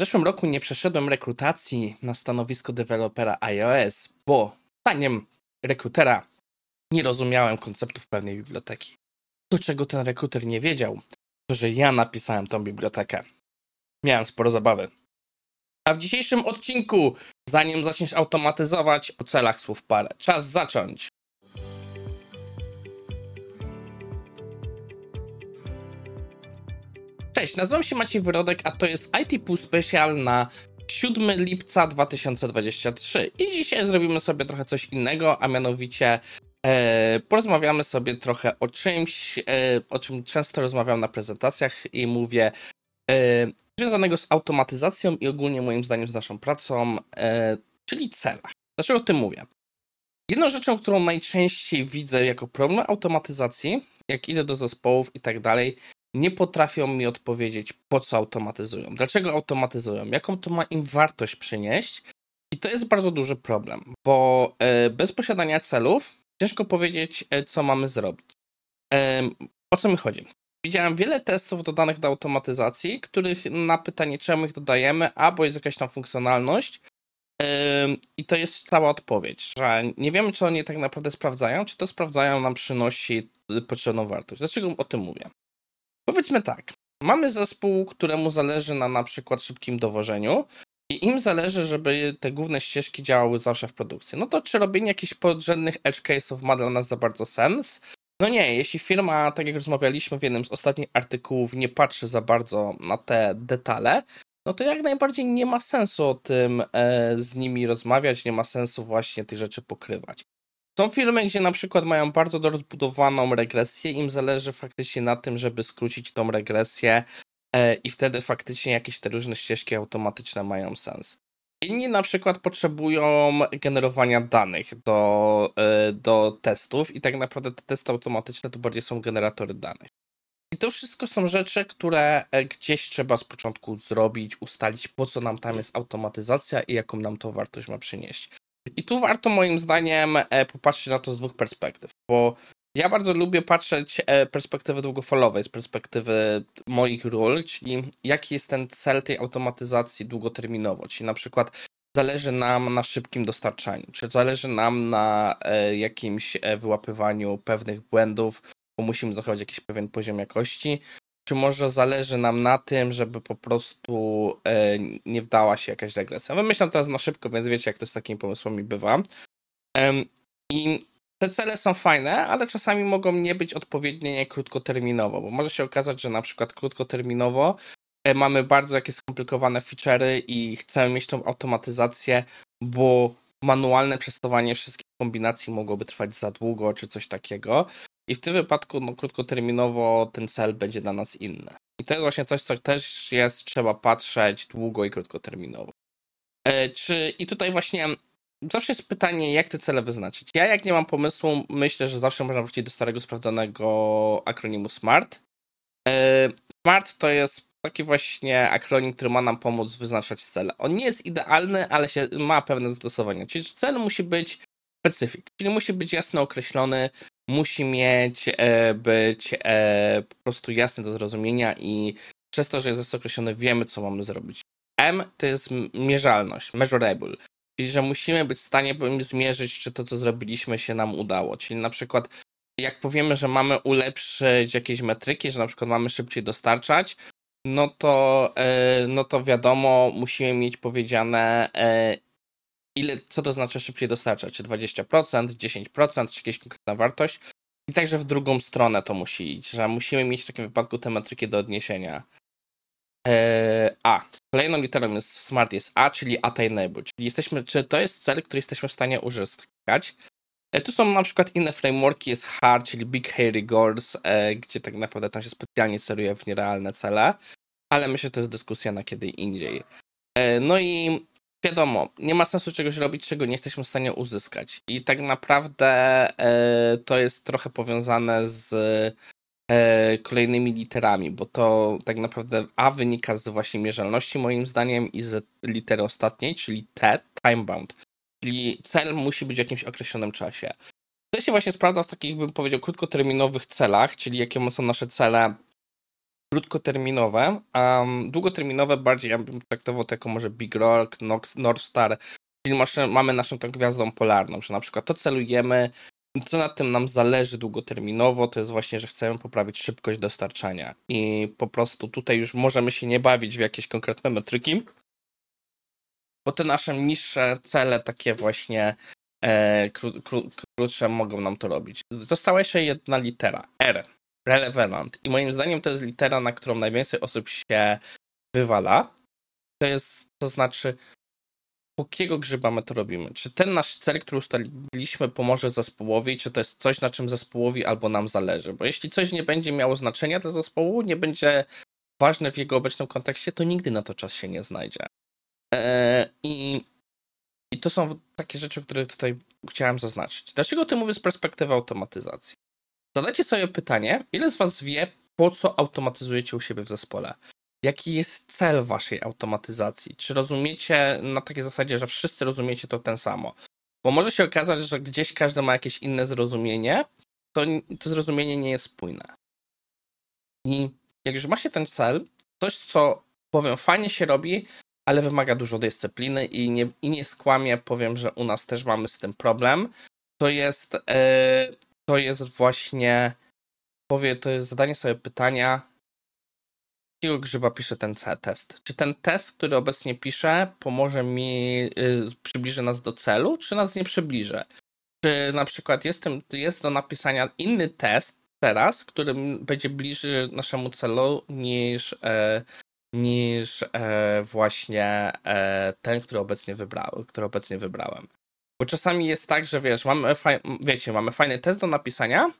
W zeszłym roku nie przeszedłem rekrutacji na stanowisko dewelopera iOS, bo zdaniem rekrutera nie rozumiałem konceptów pewnej biblioteki. Do czego ten rekruter nie wiedział, to że ja napisałem tą bibliotekę. Miałem sporo zabawy. A w dzisiejszym odcinku, zanim zaczniesz automatyzować, o celach słów parę. Czas zacząć. Cześć, nazywam się Maciej Wyrodek, a to jest IT Pool Special na 7 lipca 2023. I dzisiaj zrobimy sobie trochę coś innego, a mianowicie e, porozmawiamy sobie trochę o czymś, e, o czym często rozmawiam na prezentacjach i mówię, e, związanego z automatyzacją i ogólnie moim zdaniem z naszą pracą, e, czyli celach. Dlaczego o tym mówię? Jedną rzeczą, którą najczęściej widzę jako problem automatyzacji, jak idę do zespołów i tak dalej, nie potrafią mi odpowiedzieć, po co automatyzują, dlaczego automatyzują, jaką to ma im wartość przynieść. I to jest bardzo duży problem, bo e, bez posiadania celów ciężko powiedzieć, e, co mamy zrobić. O co mi chodzi? Widziałem wiele testów dodanych do automatyzacji, których na pytanie, czemu ich dodajemy, albo jest jakaś tam funkcjonalność, i to jest cała odpowiedź, że nie wiemy, co oni tak naprawdę sprawdzają, czy to sprawdzają nam przynosi potrzebną wartość. Dlaczego o tym mówię? Powiedzmy tak, mamy zespół, któremu zależy na na przykład szybkim dowożeniu i im zależy, żeby te główne ścieżki działały zawsze w produkcji. No to czy robienie jakichś podrzędnych edge case'ów ma dla nas za bardzo sens? No nie, jeśli firma, tak jak rozmawialiśmy w jednym z ostatnich artykułów, nie patrzy za bardzo na te detale, no to jak najbardziej nie ma sensu o tym e, z nimi rozmawiać, nie ma sensu właśnie tych rzeczy pokrywać. Są firmy, gdzie na przykład mają bardzo rozbudowaną regresję, im zależy faktycznie na tym, żeby skrócić tą regresję e, i wtedy faktycznie jakieś te różne ścieżki automatyczne mają sens. Inni na przykład potrzebują generowania danych do, e, do testów i tak naprawdę te testy automatyczne to bardziej są generatory danych. I to wszystko są rzeczy, które e, gdzieś trzeba z początku zrobić, ustalić po co nam tam jest automatyzacja i jaką nam to wartość ma przynieść. I tu warto moim zdaniem e, popatrzeć na to z dwóch perspektyw, bo ja bardzo lubię patrzeć e, perspektywy długofalowej, z perspektywy moich ról, czyli jaki jest ten cel tej automatyzacji długoterminowo, czyli na przykład zależy nam na szybkim dostarczaniu, czy zależy nam na e, jakimś wyłapywaniu pewnych błędów, bo musimy zachować jakiś pewien poziom jakości, czy może zależy nam na tym, żeby po prostu e, nie wdała się jakaś regresja. Wymyślam teraz na szybko, więc wiecie, jak to z takimi pomysłami bywa. I te cele są fajne, ale czasami mogą nie być odpowiednie krótkoterminowo, bo może się okazać, że na przykład krótkoterminowo e, mamy bardzo jakieś skomplikowane feature'y i chcemy mieć tą automatyzację, bo manualne przestosowanie wszystkich kombinacji mogłoby trwać za długo, czy coś takiego. I w tym wypadku no, krótkoterminowo ten cel będzie dla nas inny. I to jest właśnie coś, co też jest, trzeba patrzeć długo i krótkoterminowo. E, czy, I tutaj właśnie zawsze jest pytanie, jak te cele wyznaczyć. Ja jak nie mam pomysłu, myślę, że zawsze można wrócić do starego, sprawdzonego akronimu SMART. E, SMART to jest taki właśnie akronim, który ma nam pomóc wyznaczać cele. On nie jest idealny, ale się, ma pewne zastosowania. Czyli cel musi być specyfik, czyli musi być jasno określony, musi mieć, e, być e, po prostu jasny do zrozumienia i przez to, że jest określony, wiemy, co mamy zrobić. M to jest mierzalność, measurable, czyli że musimy być w stanie zmierzyć, czy to, co zrobiliśmy, się nam udało. Czyli na przykład, jak powiemy, że mamy ulepszyć jakieś metryki, że na przykład mamy szybciej dostarczać, no to, e, no to wiadomo, musimy mieć powiedziane, ile, co to znaczy szybciej dostarczać, czy 20%, 10%, czy jakaś konkretna wartość. I także w drugą stronę to musi iść, że musimy mieć w takim wypadku te metryki do odniesienia. Eee, a. Kolejną literą jest smart jest A, czyli attainable, czyli jesteśmy, czy to jest cel, który jesteśmy w stanie uzyskać. E, tu są na przykład inne frameworki, jest hard, czyli big hairy goals, e, gdzie tak naprawdę tam się specjalnie celuje w nierealne cele, ale myślę, że to jest dyskusja na kiedy indziej. E, no i wiadomo, nie ma sensu czegoś robić, czego nie jesteśmy w stanie uzyskać. I tak naprawdę e, to jest trochę powiązane z e, kolejnymi literami, bo to tak naprawdę A wynika z właśnie mierzalności moim zdaniem i z litery ostatniej, czyli T, timebound. Czyli cel musi być w jakimś określonym czasie. To się właśnie sprawdza w takich, bym powiedział, krótkoterminowych celach, czyli jakie są nasze cele krótkoterminowe, a długoterminowe bardziej ja bym traktował to jako może Big Rock, North Star, czyli mamy naszą tą gwiazdą polarną, że na przykład to celujemy, co na tym nam zależy długoterminowo, to jest właśnie, że chcemy poprawić szybkość dostarczania i po prostu tutaj już możemy się nie bawić w jakieś konkretne metryki, bo te nasze niższe cele, takie właśnie e, kró, kró, krótsze, mogą nam to robić. Została jeszcze jedna litera, R, relevant. I moim zdaniem to jest litera, na którą najwięcej osób się wywala. To jest, to znaczy, jakiego grzyba my to robimy? Czy ten nasz cel, który ustaliliśmy, pomoże zespołowi, czy to jest coś, na czym zespołowi albo nam zależy? Bo jeśli coś nie będzie miało znaczenia dla zespołu, nie będzie ważne w jego obecnym kontekście, to nigdy na to czas się nie znajdzie. Eee, I, I to są takie rzeczy, które tutaj chciałem zaznaczyć. Dlaczego ty mówię z perspektywy automatyzacji? Zadajcie sobie pytanie, ile z was wie, po co automatyzujecie u siebie w zespole? Jaki jest cel waszej automatyzacji? Czy rozumiecie na takiej zasadzie, że wszyscy rozumiecie to ten samo? Bo może się okazać, że gdzieś każdy ma jakieś inne zrozumienie, to to zrozumienie nie jest spójne. I jak już ma się ten cel, coś, co powiem, fajnie się robi, ale wymaga dużo dyscypliny i nie, i nie skłamię, powiem, że u nas też mamy z tym problem. To jest, yy, to jest właśnie, powie, to jest zadanie sobie pytania, jakiego grzyba pisze ten test? Czy ten test, który obecnie piszę, pomoże mi, yy, przybliży nas do celu, czy nas nie przybliży? Czy na przykład jest, tym, jest do napisania inny test teraz, który będzie bliższy naszemu celu niż, e, niż e, właśnie e, ten, który obecnie, wybrał, który obecnie wybrałem. Bo czasami jest tak, że wiesz, mamy, wiecie, mamy fajny test do napisania,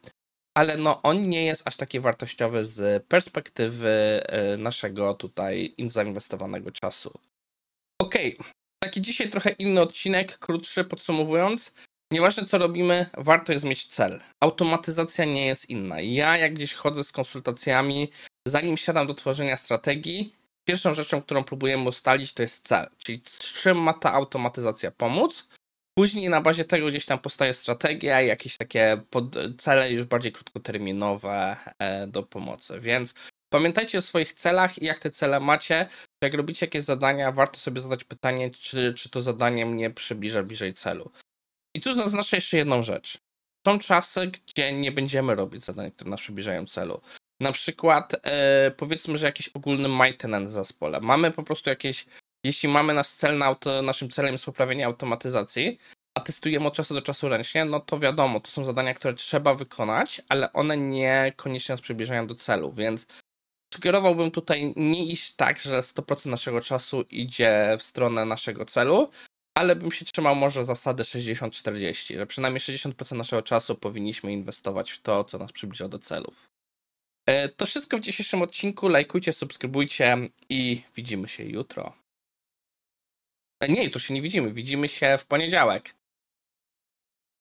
ale no on nie jest aż taki wartościowy z perspektywy e, naszego tutaj zainwestowanego czasu. Okej, okay. taki dzisiaj trochę inny odcinek, krótszy podsumowując. Nieważne co robimy, warto jest mieć cel. Automatyzacja nie jest inna. Ja jak gdzieś chodzę z konsultacjami, zanim siadam do tworzenia strategii, pierwszą rzeczą, którą próbujemy ustalić, to jest cel. Czyli czym ma ta automatyzacja pomóc, Później na bazie tego gdzieś tam powstaje strategia jakieś takie cele już bardziej krótkoterminowe e, do pomocy. Więc pamiętajcie o swoich celach i jak te cele macie. Jak robicie jakieś zadania, warto sobie zadać pytanie, czy, czy to zadanie mnie przybliża bliżej celu. I tu zaznaczę jeszcze jedną rzecz. Są czasy, gdzie nie będziemy robić zadań, które nas przybliżają celu. Na przykład e, powiedzmy, że jakiś ogólny maintenance zespole. Mamy po prostu jakieś jeśli mamy nasz cel na auto, naszym celem jest poprawienie automatyzacji, a testujemy od czasu do czasu ręcznie, no to wiadomo, to są zadania, które trzeba wykonać, ale one niekoniecznie nas przybliżają do celu, więc sugerowałbym tutaj nie iść tak, że 100% naszego czasu idzie w stronę naszego celu, ale bym się trzymał może zasady 60-40, że przynajmniej 60% naszego czasu powinniśmy inwestować w to, co nas przybliża do celów. E, to wszystko w dzisiejszym odcinku. Lajkujcie, subskrybujcie i widzimy się jutro. Nie, jutro się nie widzimy. Widzimy się w poniedziałek.